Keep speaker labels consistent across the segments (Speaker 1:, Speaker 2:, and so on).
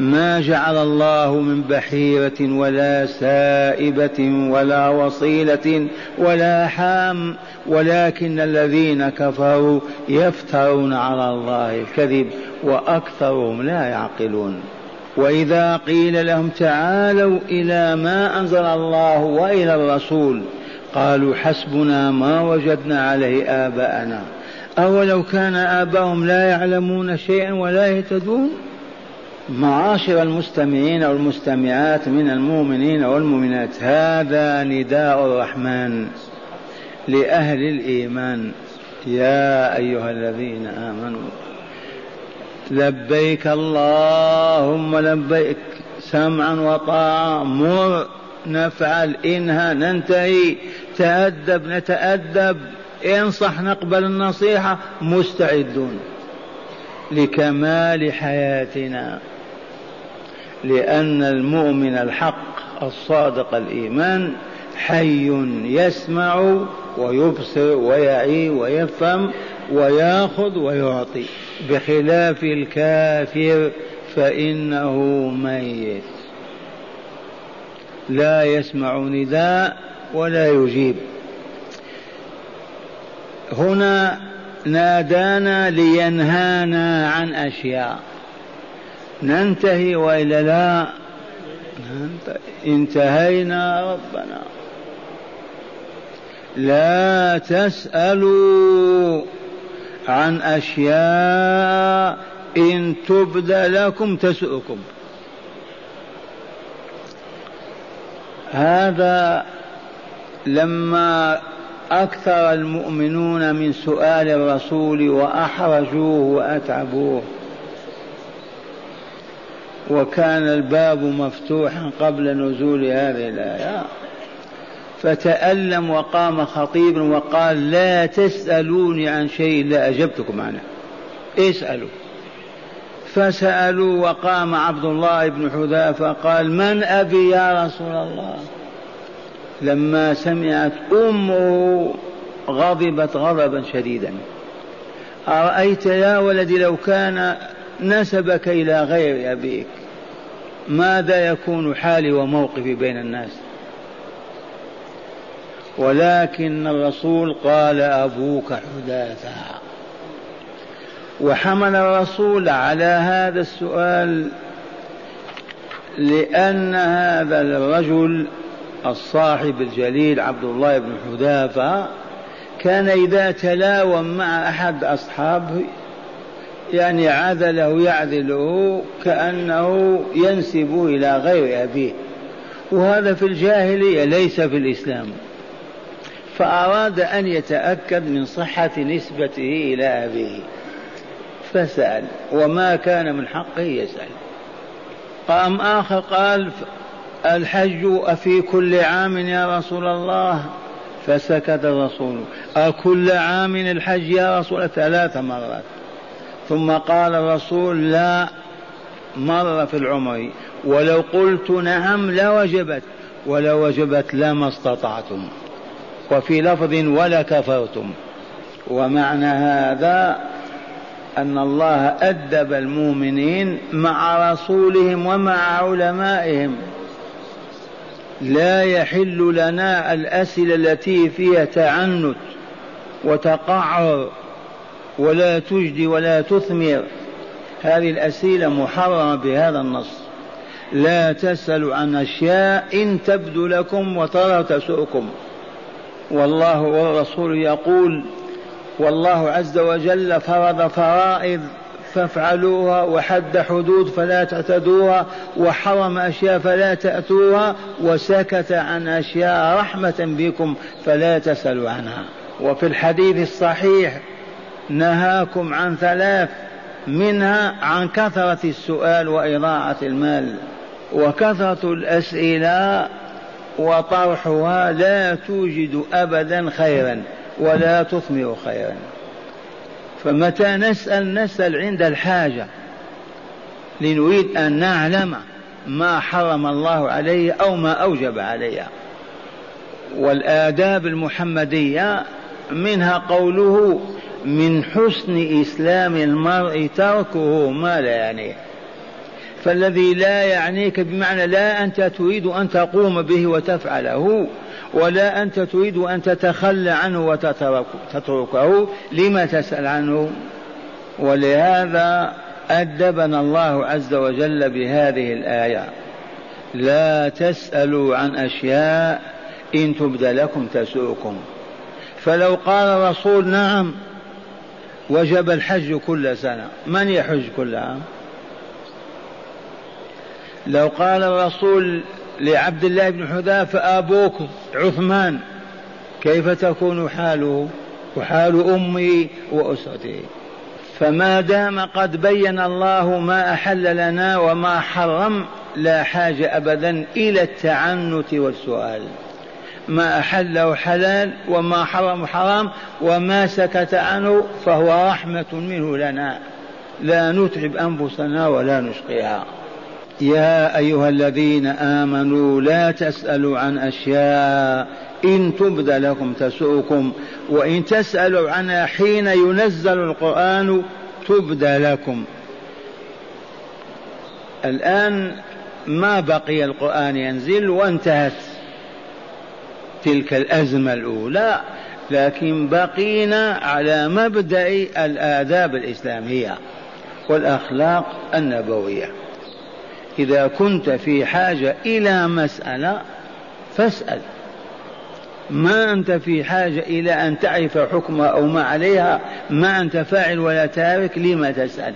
Speaker 1: ما جعل الله من بحيرة ولا سائبة ولا وصيلة ولا حام ولكن الذين كفروا يفترون على الله الكذب وأكثرهم لا يعقلون. وإذا قيل لهم تعالوا إلى ما أنزل الله وإلى الرسول قالوا حسبنا ما وجدنا عليه آباءنا. أولو كان آباؤهم لا يعلمون شيئا ولا يهتدون؟ معاشر المستمعين والمستمعات من المؤمنين والمؤمنات. هذا نداء الرحمن لأهل الإيمان. يا أيها الذين آمنوا لبيك اللهم لبيك سمعا وطاعة مر نفعل إنها ننتهي. تأدب نتأدب. انصح نقبل النصيحة. مستعدون لكمال حياتنا. لأن المؤمن الحق الصادق الإيمان حي يسمع ويبصر ويعي ويفهم ويأخذ ويعطي. بخلاف الكافر فإنه ميت. لا يسمع نداء ولا يجيب. هنا نادانا لينهانا عن أشياء. ننتهي وإلا لا؟ انتهينا ربنا. لا تسألوا عن أشياء إن تبد لكم تسؤكم. هذا لما أكثر المؤمنون من سؤال الرسول وأحرجوه وأتعبوه. وكان الباب مفتوحا قبل نزول هذه الآية. فتألم وقام خطيب وقال لا تسألوني عن شيء لا أجبتكم عنه اسألوا. فسألوا وقام عبد الله بن حذافة قال من أبي يا رسول الله؟ لما سمعت أمه غضبت غضبا شديدا. أرأيت يا ولدي لو كان نسبك إلى غير أبيك. ماذا يكون حالي وموقفي بين الناس؟ ولكن الرسول قال أبوك حذافة وحمل الرسول على هذا السؤال لأن هذا الرجل الصاحب الجليل عبد الله بن حذافة كان إذا تلاوم مع أحد أصحابه يعني عذله يعذله كأنه ينسب إلى غير أبيه. وهذا في الجاهلية ليس في الإسلام. فأراد أن يتأكد من صحة نسبته إلى أبيه. فسأل وما كان من حقه؟ يسأل. قام آخر قال الحج أفي كل عام يا رسول الله؟ فسكت الرسول. أكل عام الحج يا رسول ثلاث مرات. ثم قال الرسول لا مر في العمر ولو قلت نعم لوجبت ولو وجبت لما استطعتم. وفي لفظ ولا كفرتم. ومعنى هذا أن الله أدب المؤمنين مع رسولهم ومع علمائهم. لا يحل لنا الأسئلة التي فيها تعنت وتقعر ولا تجدي ولا تثمر. هذه الأسئلة محرمة بهذا النص. لا تسألوا عن أشياء إن تبدو لكم وترى تسؤكم والله والرسول يقول والله عز وجل فرض فرائض فافعلوها وحد حدود فلا تعتدوها وحرم أشياء فلا تأتوها وسكت عن أشياء رحمة بكم فلا تسألوا عنها. وفي الحديث الصحيح نهاكم عن ثلاث منها عن كثرة السؤال وإضاعة المال. وكثرة الأسئلة وطرحها لا توجد أبدا خيرا ولا تثمر خيرا. فمتى نسأل نسأل عند الحاجة. لنريد أن نعلم ما حرم الله عليه أو ما أوجب عليه والآداب المحمدية منها قوله من حسن إسلام المرء تركه ما لا يعنيه. فالذي لا يعنيك بمعنى لا أنت تريد أن تقوم به وتفعله ولا أنت تريد أن تتخلى عنه وتتركه لما تسأل عنه؟ ولهذا أدبنا الله عز وجل بهذه الآية. لا تسألوا عن أشياء إن تبد لكم تسؤكم فلو قال الرسول نعم وجب الحج كل سنة. من يحج كل عام لو قال الرسول لعبد الله بن حذافة أبوك عثمان كيف تكون حاله؟ وحال أمي وأسرته. فما دام قد بين الله ما أحل لنا وما حرم لا حاجة أبدا إلى التعنت والسؤال. ما أحله حلال وما حرم حرام وما سكت عنه فهو رحمة منه لنا. لا نتعب أنفسنا ولا نشقيها. يا أيها الذين آمنوا لا تسألوا عن أشياء إن تبد لكم تسؤكم وإن تسألوا عنها حين ينزل القرآن تبد لكم. الآن ما بقي القرآن ينزل وانتهت. تلك الأزمة الأولى لكن بقينا على مبدأ الآداب الإسلامية والأخلاق النبوية. إذا كنت في حاجة إلى مسألة فاسأل. ما أنت في حاجة إلى أن تعرف حكمها أو ما عليها ما أنت فاعل ولا تارك لما تسأل؟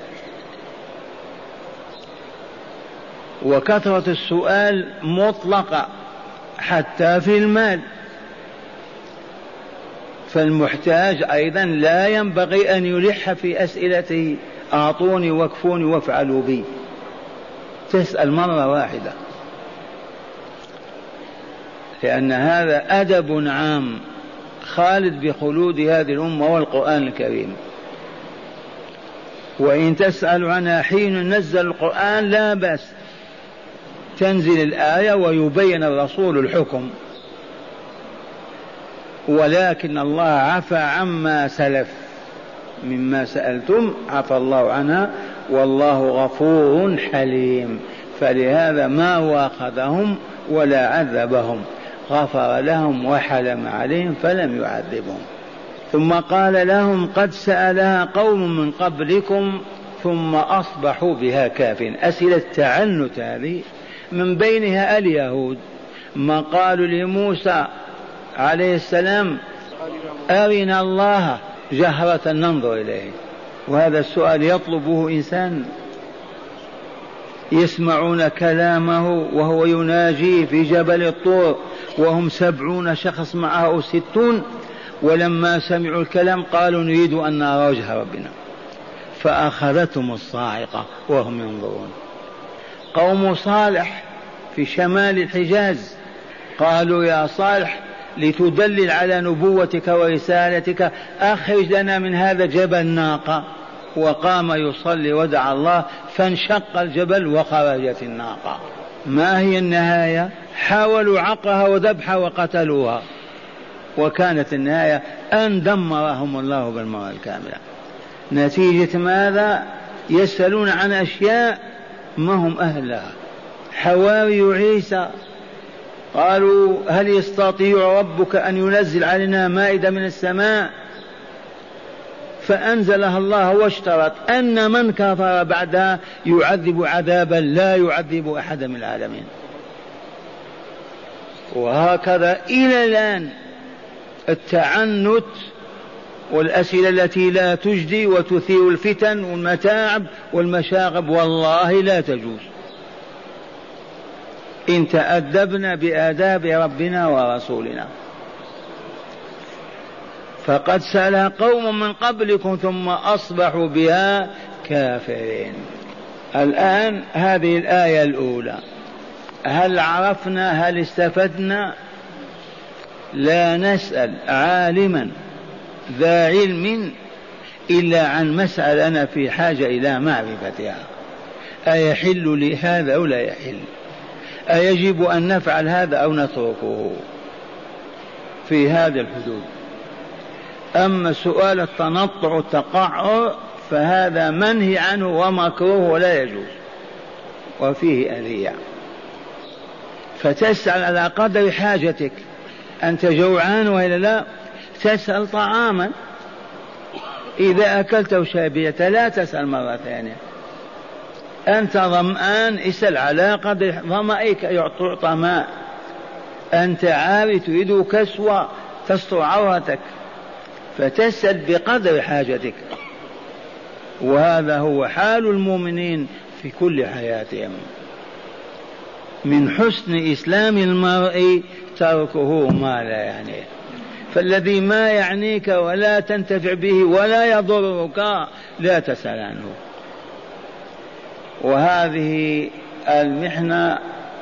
Speaker 1: وكثرة السؤال مطلقة. حتى في المال. فالمحتاج أيضا لا ينبغي أن يلح في أسئلته أعطوني واكفوني وافعلوا بي. تسأل مرة واحدة. لأن هذا أدب عام خالد بخلود هذه الأمة والقرآن الكريم. وإن تسأل عنها حين نزل القرآن لا بأس. تنزل الآية ويبين الرسول الحكم. ولكن الله عفى عما سلف. مما سألتم عفى الله عنها والله غفور حليم. فلهذا ما واخذهم ولا عذبهم. غفر لهم وحلم عليهم فلم يعذبهم. ثم قال لهم قد سألها قوم من قبلكم ثم أصبحوا بها كافرين. أسئلة تعنت هذه؟ من بينها اليهود. ما قالوا لموسى عليه السلام أرنا الله جهرة ننظر إليه. وهذا السؤال يطلبه إنسان. يسمعون كلامه وهو يناجي في جبل الطور وهم سبعون شخص معه أو ستون. ولما سمعوا الكلام قالوا نريد أن نرى وجه ربنا. فأخذتهم الصاعقة وهم ينظرون. قوم صالح في شمال الحجاز. قالوا يا صالح لتدلل على نبوتك ورسالتك أخرج لنا من هذا جبل ناقة. وقام يصلي ودعا الله فانشق الجبل وخرجت الناقة. ما هي النهاية؟ حاولوا عقها وذبحها وقتلوها. وكانت النهاية أن دمرهم الله بالمرة الكاملة. نتيجة ماذا؟ يسألون عن أشياء ما هم أهل لها حواري عيسى. قالوا هل يستطيع ربك أن ينزل علينا مائدة من السماء؟ فأنزلها الله واشترط أن من كفر بعدها يعذب عذابا لا يعذب أحدا من العالمين. وهكذا إلى الآن التعنت والأسئلة التي لا تجدي وتثير الفتن والمتاعب والمشاغب والله لا تجوز. إن تأدبنا بآداب ربنا ورسولنا. فقد سألها قوم من قبلكم ثم أصبحوا بها كافرين. الآن هذه الآية الأولى. هل عرفنا هل استفدنا؟ لا نسأل عالما ذا علم إلا عن مسألة أنا في حاجة إلى معرفتها. أيحل لي هذا أو لا يحل؟ أيجب أن نفعل هذا أو نتركه في هذه الحدود؟ أما سؤال التنطع التقعر فهذا منهي عنه ومكروه ولا يجوز وفيه أذية. فتسأل على قدر حاجتك أنت جوعان وإلا لا؟ تسأل طعاما. إذا أكلت وشربت لا تسأل مرة ثانية. أنت ظمآن اسأل على قدر ظمئك يعطى ماء. أنت عاري تريد كسوة تستر عورتك فتسأل بقدر حاجتك. وهذا هو حال المؤمنين في كل حياتهم. من حسن إسلام المرء تركه ما لا يعنيه فالذي ما يعنيك ولا تنتفع به ولا يضرك لا تسأل عنه. وهذه المحنة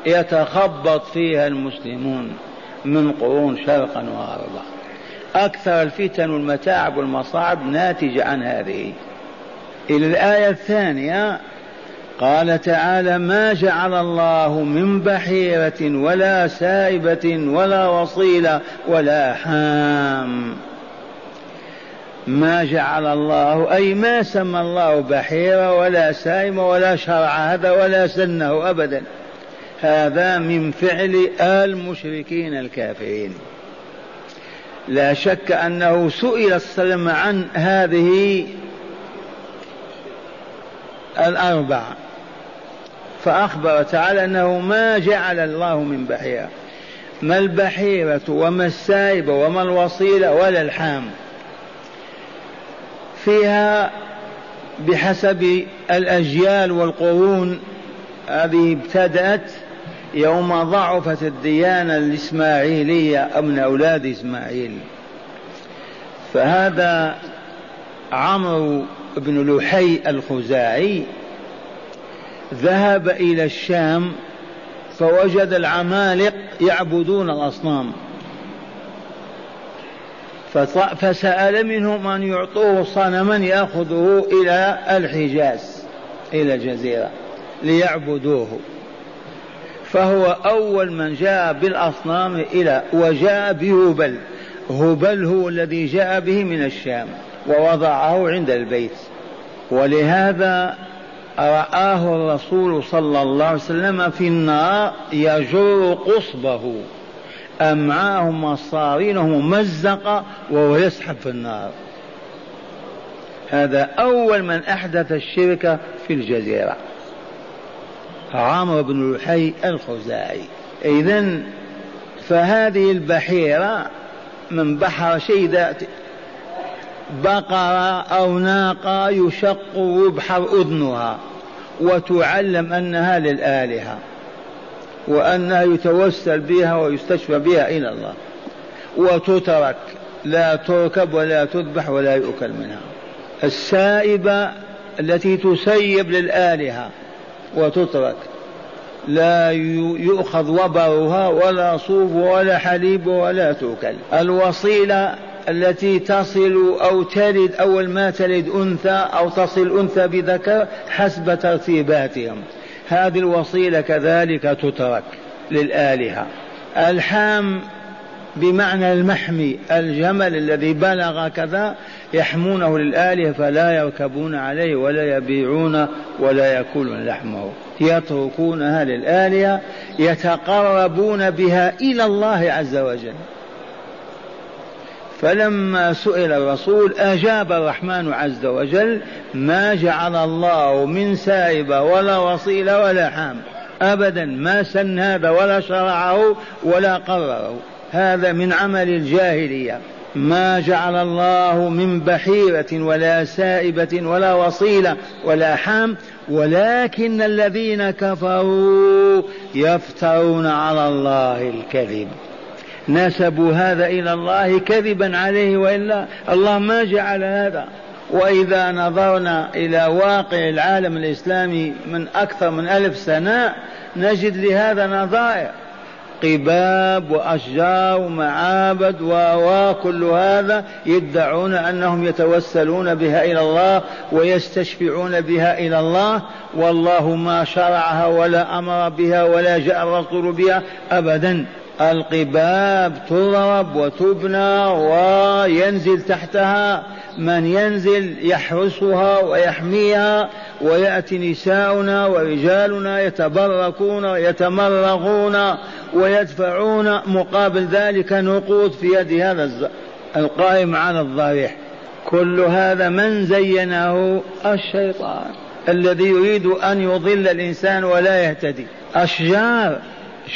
Speaker 1: يتخبط فيها المسلمون من قرون شرقا وغربا. أكثر الفتن والمتاعب والمصاعب ناتجة عن هذه. إلى الآية الثانية قال تعالى ما جعل الله من بحيرة ولا سائبة ولا وصيلة ولا حام ما جعل الله أي ما سمى الله بحيرة ولا سائمة ولا شرع هذا ولا سنه أبدا. هذا من فعل المشركين الكافرين. لا شك أنه سئل السلام عن هذه الأربعة فأخبر تعالى أنه ما جعل الله من بحيرة. ما البحيرة وما السائبة وما الوصيلة ولا الحام. فيها بحسب الأجيال والقرون. هذه ابتدأت يوم ضعفت الديانة الإسماعيلية من أولاد إسماعيل. فهذا عمرو بن لحي الخزاعي ذهب إلى الشام فوجد العمالق يعبدون الأصنام. فسأل منهم أن يعطوه صنما يأخذه إلى الحجاز إلى الجزيرة ليعبدوه. فهو أول من جاء بالأصنام إلى وجاء بهبل. هبل هو الذي جاء به من الشام ووضعه عند البيت. ولهذا رآه الرسول صلى الله عليه وسلم في النار يجر قصبه. أمعاءه مصارينه ممزقة وهو يسحب في النار. هذا أول من أحدث الشرك في الجزيرة. عمرو بن لحي الخزاعي. إذا فهذه البحيرة من بحر شيء ذات بقرة أو ناقة يشق ويبحر أذنها وتعلم أنها للآلهة. وأنها يتوسل بها ويستشفى بها إلى الله. وتترك لا تركب ولا تذبح ولا يؤكل منها. السائبة التي تسيب للآلهة وتترك لا يؤخذ وبرها ولا صوف ولا حليب ولا تؤكل. الوصيلة التي تصل أو تلد أول ما تلد أنثى أو تصل أنثى بذكر حسب ترتيباتهم. هذه الوصيلة كذلك تترك للآلهة. الحام بمعنى المحمي الجمل الذي بلغ كذا يحمونه للآلهة فلا يركبون عليه ولا يبيعون ولا يأكلون لحمه. يتركونها للآلهة يتقربون بها إلى الله عز وجل. فلما سئل الرسول أجاب الرحمن عز وجل ما جعل الله من سائبة ولا وصيلة ولا حام. أبدا ما سن هذا ولا شرعه ولا قرره. هذا من عمل الجاهلية. ما جعل الله من بحيرة ولا سائبة ولا وصيلة ولا حام ولكن الذين كفروا يفترون على الله الكذب. نسبوا هذا إلى الله كذبا عليه وإلا الله ما جعل هذا. وإذا نظرنا إلى واقع العالم الإسلامي من أكثر من ألف سنة نجد لهذا نظائر. قباب وأشجار ومعابد وكل هذا يدعون أنهم يتوسلون بها إلى الله ويستشفعون بها إلى الله. والله ما شرعها ولا أمر بها ولا جاء الرسول بها أبدا. القباب تضرب وتبنى وينزل تحتها من ينزل يحرسها ويحميها ويأتي نساؤنا ورجالنا يتبركون ويتمرغون ويدفعون مقابل ذلك نقود في يد هذا القائم على الضريح. كل هذا من زينه الشيطان الذي يريد أن يضل الإنسان ولا يهتدي. أشجار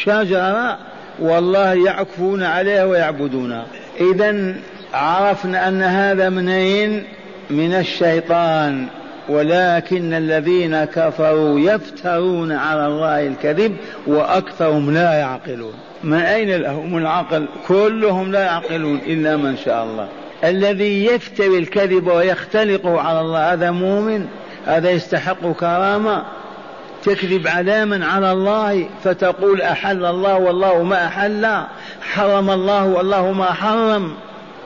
Speaker 1: شجرة والله يعكفون عليها ويعبدونها. إذا عرفنا أن هذا منين من الشيطان. ولكن الذين كفروا يفترون على الله الكذب وأكثرهم لا يعقلون. من أين لهم العقل؟ كلهم لا يعقلون إلا من شاء الله. الذي يفتري الكذب ويختلقه على الله هذا مؤمن؟ هذا يستحق كرامة؟ تكذب على من؟ على الله فتقول أحل الله والله ما أحل. حرم الله والله ما حرم.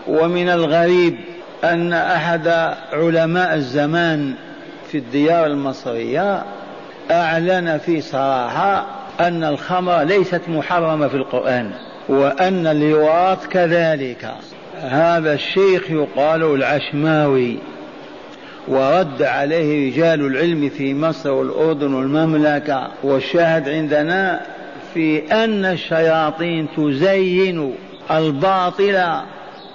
Speaker 1: ومن الغريب أن أحد علماء الزمان في الديار المصرية أعلن في صراحة أن الخمر ليست محرمة في القرآن وأن اللواط كذلك. هذا الشيخ يقال العشماوي. ورد عليه رجال العلم في مصر والأردن والمملكة والشاهد عندنا في أن الشياطين تزين الباطل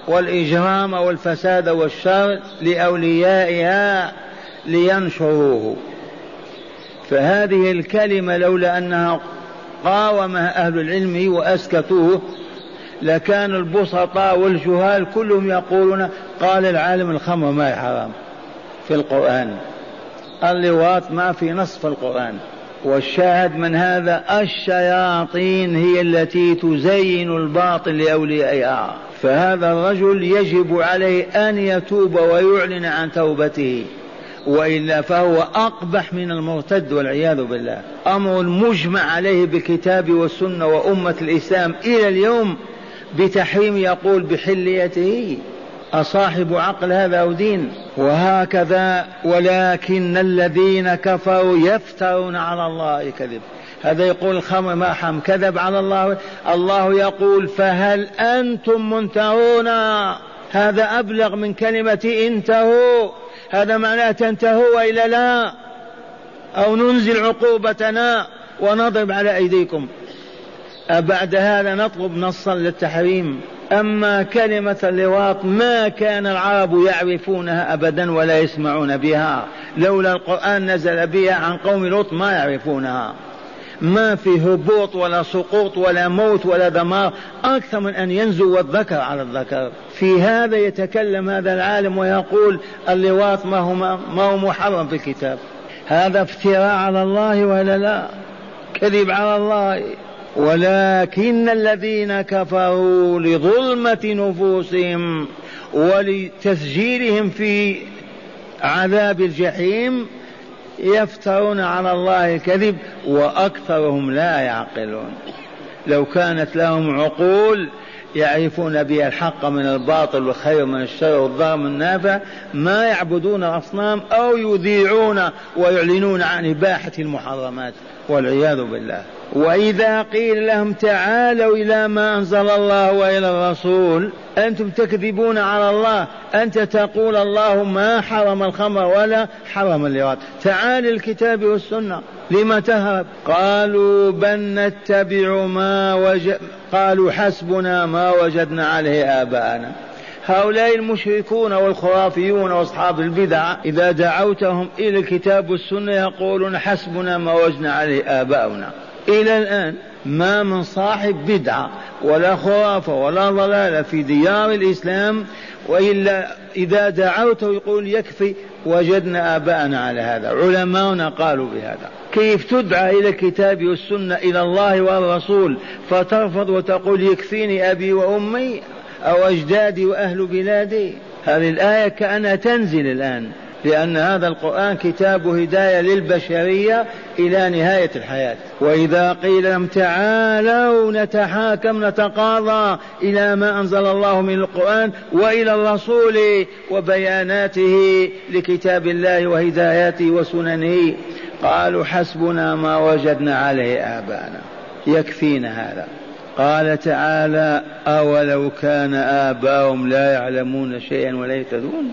Speaker 1: والإجرام والفساد والشر لأوليائها لينشروه. فهذه الكلمة لولا أنها قاومها أهل العلم وأسكتوه لكان البسطاء والجهال كلهم يقولون قال العالم الخمر ما حرام. في القرآن. اللواط ما في نص في القرآن. والشاهد من هذا الشياطين هي التي تزين الباطل لأوليائها. فهذا الرجل يجب عليه أن يتوب ويعلن عن توبته. وإلا فهو أقبح من المرتد والعياذ بالله. أمر مجمع عليه بالكتاب والسنة وأمة الإسلام إلى اليوم بتحريم يقول بحليته. أصاحب عقل هذا أو دين؟ وهكذا ولكن الذين كفروا يفترون على الله كذب. هذا يقول الخمر ما حم كذب على الله. الله يقول فهل أنتم منتهون؟ هذا أبلغ من كلمة انتهوا. هذا معناه تنتهوا وإلا لا. أو ننزل عقوبتنا ونضرب على أيديكم. أبعد هذا نطلب نصا للتحريم. أما كلمة اللواط ما كان العرب يعرفونها أبدا ولا يسمعون بها لولا القرآن نزل بها عن قوم لوط ما يعرفونها. ما في هبوط ولا سقوط ولا موت ولا دمار أكثر من أن ينزو الذكر على الذكر. في هذا يتكلم هذا العالم ويقول اللواط ما هو ما هو محرم في الكتاب. هذا افتراء على الله ولا لا؟ كذب على الله. ولكن الذين كفروا لظلمة نفوسهم ولتسجيلهم في عذاب الجحيم يفترون على الله الكذب وأكثرهم لا يعقلون. لو كانت لهم عقول يعرفون بها الحق من الباطل والخير من الشر والضار من النافع ما يعبدون الأصنام أو يذيعون ويعلنون عن إباحة المحرمات والعياذ بالله. وإذا قيل لهم تعالوا إلى ما أنزل الله وإلى الرسول أنتم تكذبون على الله أنت تقول الله ما حرم الخمر ولا حرم اللواط تعال الكتاب والسنة لم تهرب. قالوا بل نتبع ما وجد قالوا حسبنا ما وجدنا عليه آباءنا. هؤلاء المشركون والخرافيون وأصحاب البدع إذا دعوتهم إلى الكتاب والسنة يقولون حسبنا ما وجدنا عليه آباؤنا. إلى الآن ما من صاحب بدعة ولا خرافة ولا ضلالة في ديار الإسلام وإلا إذا دعوته يقول يكفي وجدنا آباءنا على هذا علماؤنا قالوا بهذا. كيف تدعى إلى الكتاب والسنة إلى الله والرسول فترفض وتقول يكفيني أبي وأمي أو أجدادي وأهل بلادي؟ هذه الآية كأنها تنزل الآن. لأن هذا القرآن كتاب هداية للبشرية إلى نهاية الحياة. وإذا قيل لهم تعالوا نتحاكم نتقاضى إلى ما أنزل الله من القرآن وإلى الرسول وبياناته لكتاب الله وهداياته وسننه. قالوا حسبنا ما وجدنا عليه آباءنا. يكفينا هذا. قال تعالى أولو كان آباؤهم لا يعلمون شيئا ولا يهتدون؟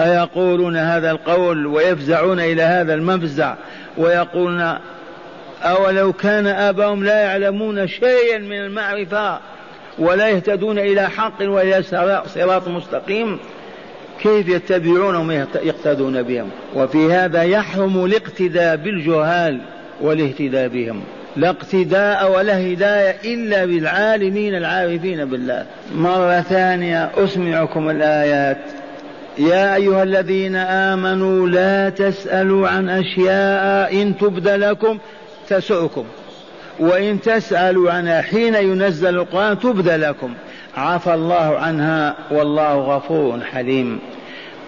Speaker 1: أيقولون هذا القول ويفزعون إلى هذا المفزع ويقولون أولو كان آباؤهم لا يعلمون شيئا من المعرفة ولا يهتدون إلى حق وإلى صراط مستقيم كيف يتبعونهم يقتدون بهم؟ وفي هذا يحرم الاقتداء بالجهال والاهتداء بهم. لا اقتداء ولا هداية إلا بالعالمين العارفين بالله. مرة ثانية أسمعكم الآيات. يا أيها الذين آمنوا لا تسألوا عن أشياء إن تبد لكم تسؤكم. وإن تسألوا عنها حين ينزل القرآن تبد لكم. عفى الله عنها والله غفور حليم.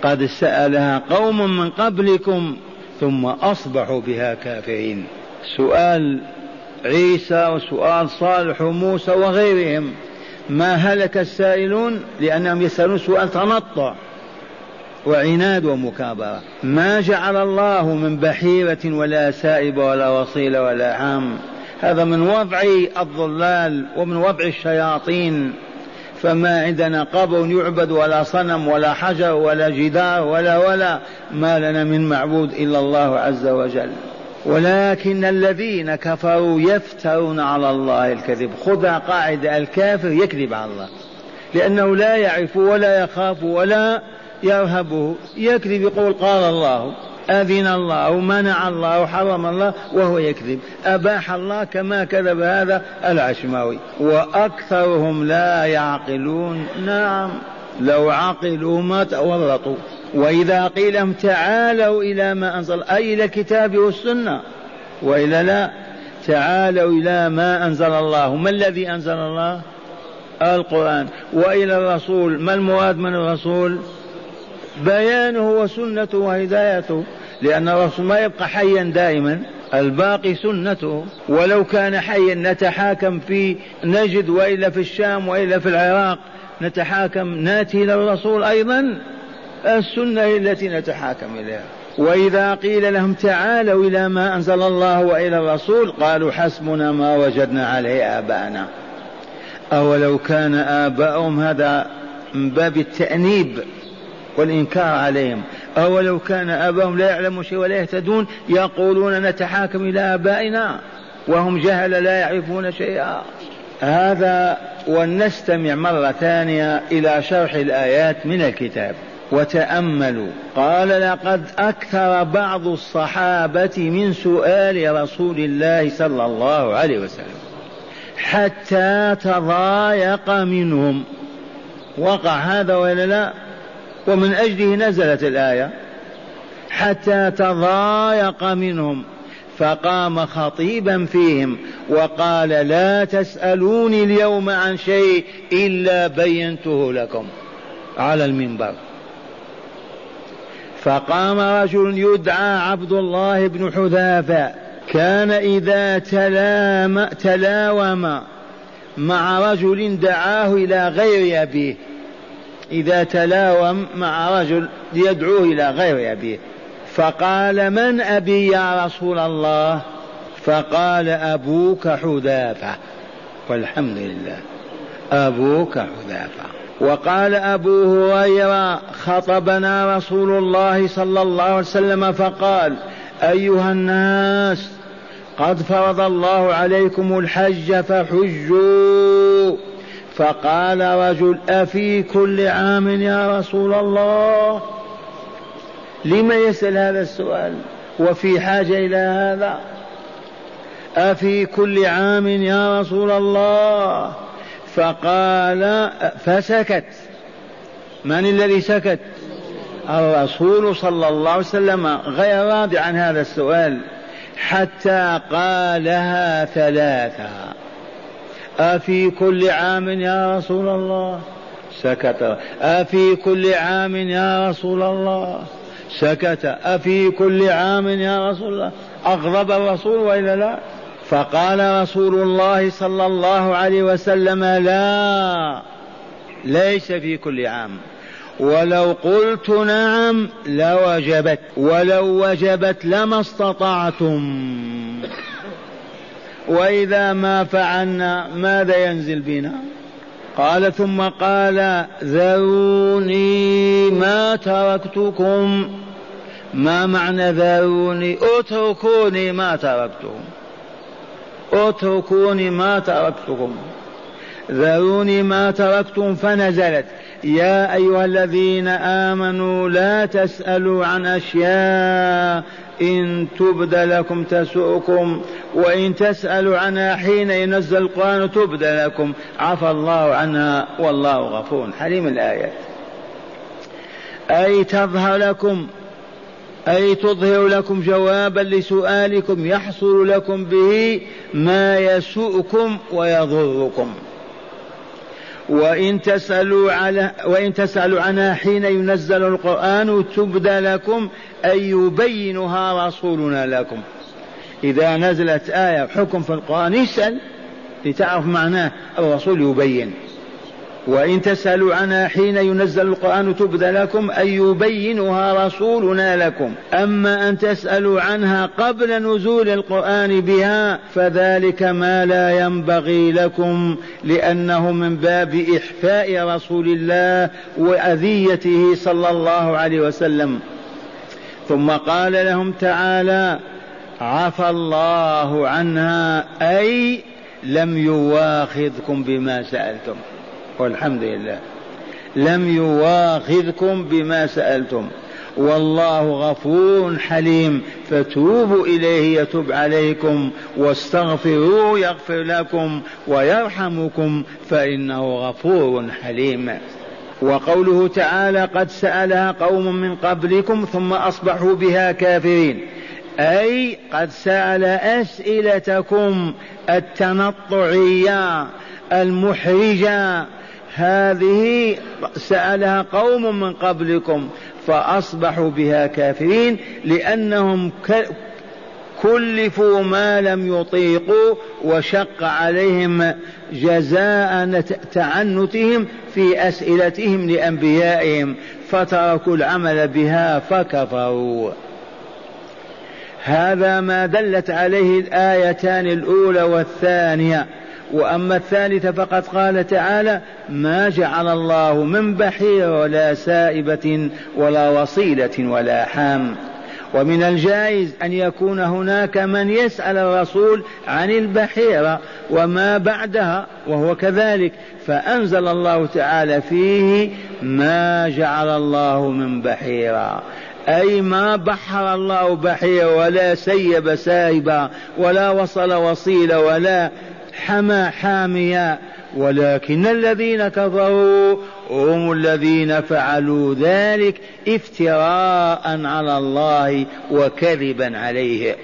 Speaker 1: قد سألها قوم من قبلكم ثم أصبحوا بها كافرين. سؤال عيسى وسؤال صالح وموسى وغيرهم. ما هلك السائلون؟ لأنهم يسألون سؤال تنطع. وعناد ومكابرة. ما جعل الله من بحيرة ولا سائب ولا وصيل ولا عام هذا من وضع الضلال ومن وضع الشياطين. فما عندنا قبر يعبد ولا صنم ولا حجر ولا جدار ولا ولا ما لنا من معبود إلا الله عز وجل. ولكن الذين كفروا يفترون على الله الكذب. خذها قاعدة الكافر يكذب على الله. لأنه لا يعرف ولا يخاف ولا يرهبه يكذب يقول قال الله أذن الله منع الله حرم الله وهو يكذب. أباح الله كما كذب هذا العشماوي. وأكثرهم لا يعقلون. نعم لو عقلوا ما تورطوا. وإذا قيل لهم تعالوا إلى ما أنزل أي إلى الكتاب والسنة؟ وإلا لا تعالوا إلى ما أنزل الله. ما الذي أنزل الله؟ القرآن. وإلى الرسول. ما المراد من الرسول؟ بيانه وسنته وهدايته لأن الرسول ما يبقى حيا دائما الباقي سنته. ولو كان حيا نتحاكم في نجد وإلا في الشام وإلا في العراق نتحاكم نأتي إلى الرسول أيضا السنة التي نتحاكم إليها. وإذا قيل لهم تعالوا إلى ما أنزل الله وإلى الرسول قالوا حسبنا ما وجدنا عليه آباءنا. أولو كان آباؤهم هذا من باب التأنيب. والإنكار عليهم. أولو كان آباؤهم لا يعلمون شيء ولا يهتدون يقولون نتحاكم إلى آبائنا وهم جهل لا يعرفون شيئا. هذا ولنستمع مرة ثانية إلى شرح الآيات من الكتاب. وتأملوا. قال لقد أكثر بعض الصحابة من سؤال رسول الله صلى الله عليه وسلم حتى تضايق منهم. وقع هذا ولا لا؟ ومن أجله نزلت الآية حتى تضايق منهم فقام خطيبا فيهم وقال لا تسألوني اليوم عن شيء إلا بينته لكم على المنبر. فقام رجل يدعى عبد الله بن حذافة كان إذا تلام تلاوم مع رجل دعاه إلى غير أبيه. إذا تلاوم مع رجل يدعوه إلى غير أبيه. فقال من أبي يا رسول الله؟ فقال أبوك حذافة. والحمد لله. أبوك حذافة. وقال أبو هريرة خطبنا رسول الله صلى الله عليه وسلم فقال أيها الناس قد فرض الله عليكم الحج فحجوا فقال رجل أفي كل عام يا رسول الله؟ لما يسأل هذا السؤال؟ وفي حاجة إلى هذا؟ أفي كل عام يا رسول الله؟ فقال فسكت. من الذي سكت؟ الرسول صلى الله عليه وسلم غير راضي عن هذا السؤال حتى قالها ثلاثة. أفي كل عام يا رسول الله؟ سكت. أفي كل عام يا رسول الله؟ سكت. أفي كل عام يا رسول الله؟ أغضب الرسول وإلا لا؟ فقال رسول الله صلى الله عليه وسلم لا ليس في كل عام. ولو قلت نعم لوجبت ولو وجبت لما استطعتم. وإذا ما فعلنا ماذا ينزل بنا؟ قال ثم قال ذروني ما تركتكم. ما معنى ذروني؟ اتركوني ما تركتكم. اتركوني ما تركتكم. ذروني ما تركتم فنزلت. يا أيها الذين آمنوا لا تسألوا عن أشياء. إن تبد لكم تسؤكم وإن تسألوا عنها حين ينزل القرآن تبد لكم. عفى الله عنها والله غفور حليم الايات أي تظهر لكم أي تظهر لكم جوابا لسؤالكم يحصل لكم به ما يسوءكم ويضركم. وإن تسألوا على وإن تسألوا عنها حين ينزل القرآن تبدى لكم أي يبينها رسولنا لكم. إذا نزلت آية حكم في القرآن اسأل لتعرف معناه الرسول يبين. وإن تسألوا عنها حين ينزل القرآن تبدى لكم أن يبينها رسولنا لكم. أما أن تسألوا عنها قبل نزول القرآن بها فذلك ما لا ينبغي لكم لأنه من باب إحفاء رسول الله وأذيته صلى الله عليه وسلم. ثم قال لهم تعالى عفى الله عنها أي لم يواخذكم بما سألتم. والحمد لله. لم يواخذكم بما سألتم. والله غفور حليم. فتوبوا إليه يتوب عليكم. واستغفروه يغفر لكم ويرحمكم. فإنه غفور حليم. وقوله تعالى قد سألها قوم من قبلكم ثم أصبحوا بها كافرين. أي قد سأل أسئلتكم التنطعية المحرجة هذه سألها قوم من قبلكم فأصبحوا بها كافرين لأنهم كلفوا ما لم يطيقوا وشق عليهم جزاء تعنتهم في أسئلتهم لأنبيائهم فتركوا العمل بها فكفروا. هذا ما دلت عليه الآيتان الأولى والثانية. وأما الثالثه فقد قال تعالى ما جعل الله من بحير ولا سائبة ولا وصيلة ولا حام. ومن الجائز أن يكون هناك من يسأل الرسول عن البحيرة وما بعدها وهو كذلك. فأنزل الله تعالى فيه ما جعل الله من بحيرة. أي ما بحر الله بحير ولا سيب سائبا ولا وصل وصيلا ولا حمى حاميا ولكن الذين كفروا هم الذين فعلوا ذلك افتراء على الله وكذبا عليه.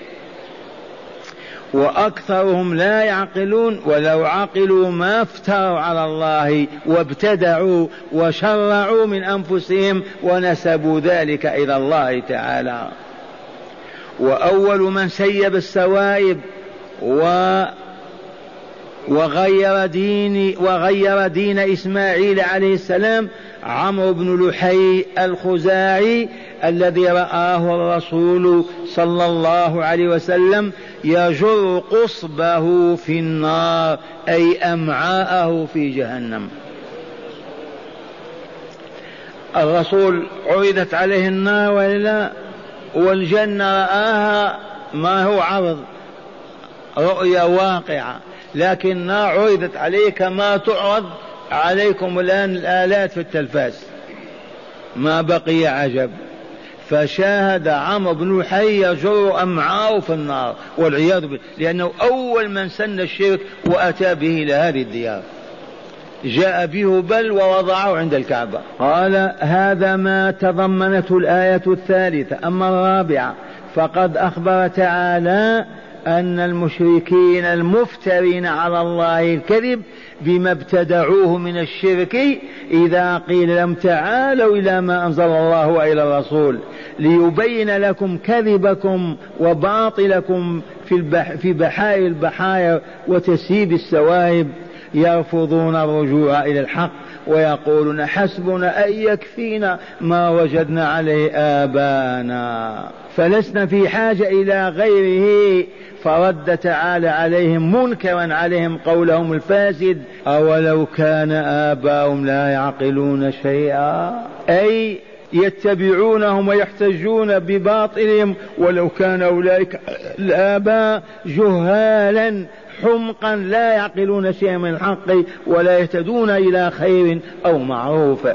Speaker 1: وأكثرهم لا يعقلون ولو عقلوا ما افتروا على الله وابتدعوا وشرعوا من أنفسهم ونسبوا ذلك إلى الله تعالى. وأول من سيب السوائب و وغير دين وغير دين إسماعيل عليه السلام عمرو بن لحي الخزاعي الذي رآه الرسول صلى الله عليه وسلم يجر قصبه في النار أي أمعاءه في جهنم. الرسول عرضت عليه النار ولا والجنة رآها ما هو عرض رؤيا واقعة. لكنها عرضت عليه كما تعرض عليكم الآن الآلات في التلفاز. ما بقي عجب. فشاهد عمرو بن حي يجر أمعاءه في النار والعياذ بالله لأنه أول من سن الشرك وأتى به إلى هذه الديار. جاء به بل ووضعه عند الكعبة. قال هذا ما تضمنته الآية الثالثة. أما الرابعة فقد أخبر تعالى أن المشركين المفترين على الله الكذب بما ابتدعوه من الشرك إذا قيل لهم تعالوا إلى ما أنزل الله وإلى الرسول ليبين لكم كذبكم وباطلكم في, بحائر البحايا وتسيب السوائب. يرفضون الرجوع إلى الحق ويقولون حسبنا أن يكفينا ما وجدنا عليه آبانا. فلسنا في حاجة إلى غيره فرد تعالى عليهم منكرا عليهم قولهم الفاسد أولو كان آباؤهم لا يعقلون شيئا؟ أي يتبعونهم ويحتجون بباطلهم ولو كان أولئك الآباء جهالا حمقا لا يعقلون شيئا من الحق ولا يهتدون إلى خير أو معروف.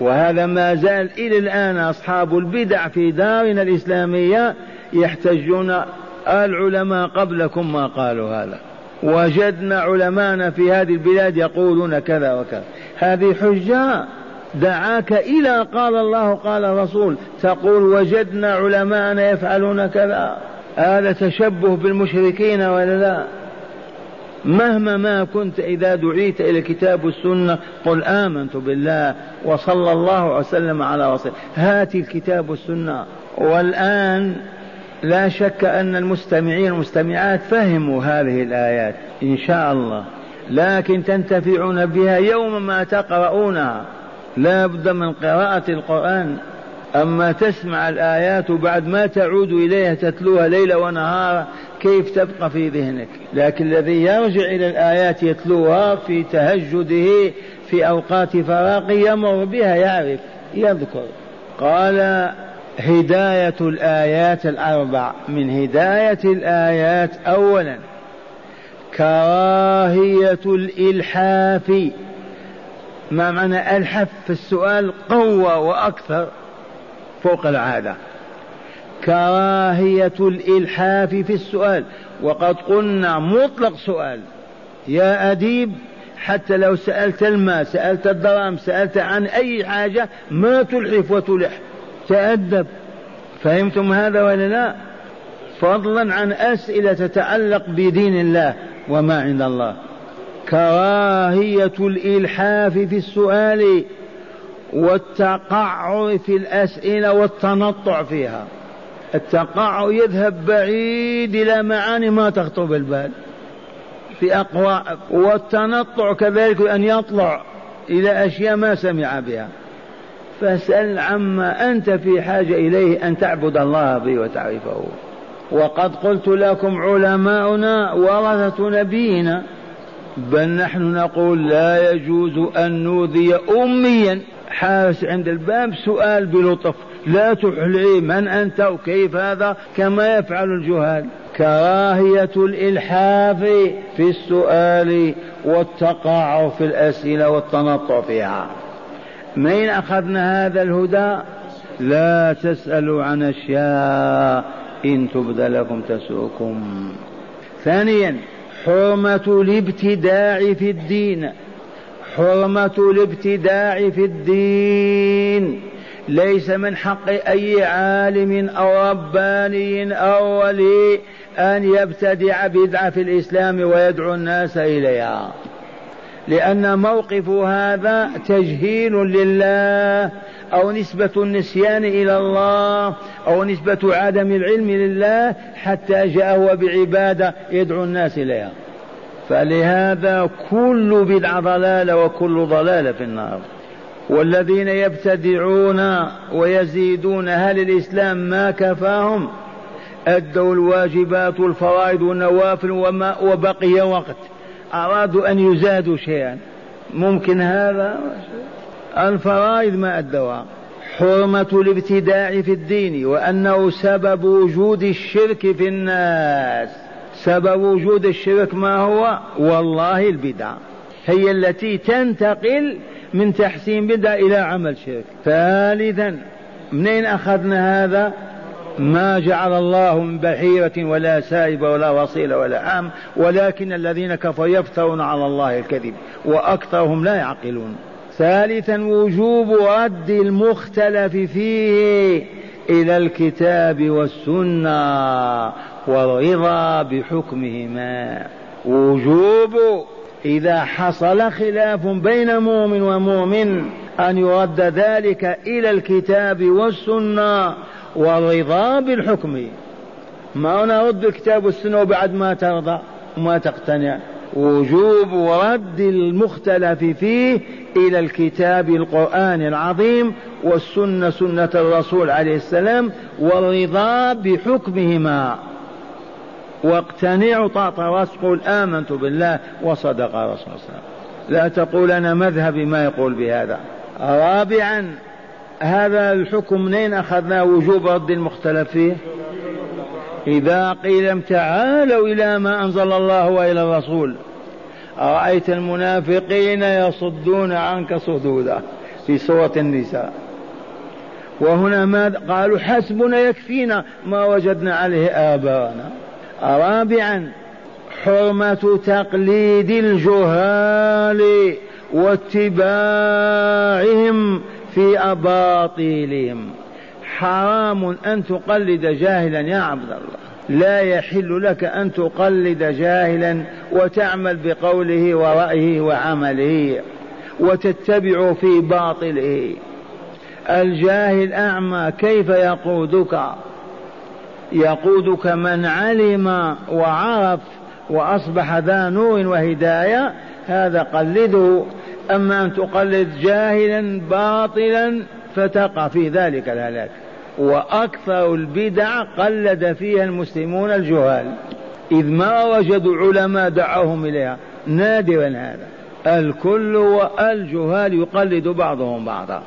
Speaker 1: وهذا ما زال إلى الآن أصحاب البدع في دارنا الإسلامية يحتجون العلماء قبلكم ما قالوا هذا. وجدنا علماءنا في هذه البلاد يقولون كذا وكذا. هذه حجة دعاك إلى قال الله قال الرسول. تقول وجدنا علماءنا يفعلون كذا. هذا تشبه بالمشركين ولا لا؟ مهما ما كنت إذا دعيت إلى الكتاب والسنة قل آمنت بالله وصلى الله وسلم على رسول هات الكتاب والسنة والآن لا شك أن المستمعين والمستمعات فهموا هذه الآيات إن شاء الله. لكن تنتفعون بها يوم ما تقرؤونها. لا بد من قراءة القرآن. أما تسمع الآيات وبعد ما تعود إليها تتلوها ليلا ونهارا كيف تبقى في ذهنك؟ لكن الذي يرجع إلى الآيات يتلوها في تهجده في أوقات فراغه يمر بها يعرف يذكر. قال هداية الآيات الأربع. من هداية الآيات أولا كراهية الإلحاف. ما معنى ألحف في السؤال قوة وأكثر. فوق العادة. كراهية الإلحاف في السؤال. وقد قلنا مطلق سؤال. يا أديب حتى لو سألت الماء سألت الدرام سألت عن أي حاجة ما تلحف وتلح. تأدب. فهمتم هذا ولا لا؟ فضلا عن أسئلة تتعلق بدين الله وما عند الله. كراهية الإلحاف في السؤال. والتقعر في الأسئلة والتنطع فيها. التقعر يذهب بعيد إلى معاني ما تخطر بالبال. في أقوى والتنطع كذلك أن يطلع إلى أشياء ما سمع بها. فاسأل عما أنت في حاجة إليه أن تعبد الله به وتعرفه. وقد قلت لكم علماؤنا ورثة نبينا بل نحن نقول لا يجوز أن نوذي أميا. حارس عند الباب سؤال بلطف. لا تحلي من أنت وكيف هذا؟ كما يفعل الجهال. كراهية الإلحاف في السؤال والتقاعر في الأسئلة والتنطع فيها. من أخذنا هذا الهدى؟ لا تسألوا عن أشياء إن تبد لكم تسؤكم. ثانيا حرمة الابتداع في الدين. حرمة الابتداع في الدين. ليس من حق أي عالم أو رباني أو ولي أن يبتدع بدعة في الإسلام ويدعو الناس إليها. لأن موقف هذا تجهيل لله أو نسبة النسيان إلى الله أو نسبة عدم العلم لله حتى جاء هو بعبادة يدعو الناس إليها. فلهذا كل بدعة ضلالة وكل ضلالة في النار. والذين يبتدعون ويزيدون هل الإسلام ما كفاهم؟ أدوا الواجبات والفرائض والنوافل وما وبقي وقت أرادوا أن يزادوا شيئا. ممكن هذا؟ الفرائض ما أدوها. حرمة الابتداع في الدين وأنه سبب وجود الشرك في الناس. سبب وجود الشرك ما هو؟ والله البدع. هي التي تنتقل من تحسين بدعة إلى عمل شرك. ثالثا منين أخذنا هذا؟ ما جعل الله من بحيرة ولا سائب ولا وصيلة ولا عام ولكن الذين كفروا يفترون على الله الكذب وأكثرهم لا يعقلون. ثالثا وجوب رد المختلف فيه إلى الكتاب والسنة. والرضا بحكمهما. وجوب إذا حصل خلاف بين مؤمن ومؤمن أن يرد ذلك إلى الكتاب والسنة والرضا بالحكم. ما نرد الكتاب والسنة وبعد ما ترضى وما تقتنع. وجوب رد المختلف فيه إلى الكتاب القرآن العظيم والسنة سنة الرسول عليه السلام والرضا بحكمهما. واقتنعوا طاط راس قل آمنت بالله وصدق رسول الله لا تقول أنا مذهبي ما يقول بهذا. رابعا هذا الحكم منين أخذناه وجوب رد المختلف فيه؟ إذا قيل تعالوا إلى ما أنزل الله وإلى الرسول. أرأيت المنافقين يصدون عنك صدودا في سورة النساء. وهنا ماذا؟ قالوا حسبنا يكفينا ما وجدنا عليه آباءنا. رابعا حرمة تقليد الجهال واتباعهم في أباطيلهم. حرام أن تقلد جاهلا يا عبد الله. لا يحل لك أن تقلد جاهلا وتعمل بقوله ورأيه وعمله وتتبع في باطله. الجاهل أعمى كيف يقودك؟ يقودك من علم وعرف وأصبح ذا نور وهداية هذا قلده. أما أن تقلد جاهلا باطلا فتقع في ذلك الهلاك. وأكثر البدع قلد فيها المسلمون الجهال. إذ ما وجدوا علماء دعوهم إليها. نادرا هذا. الكل والجهال يقلد بعضهم بعضا.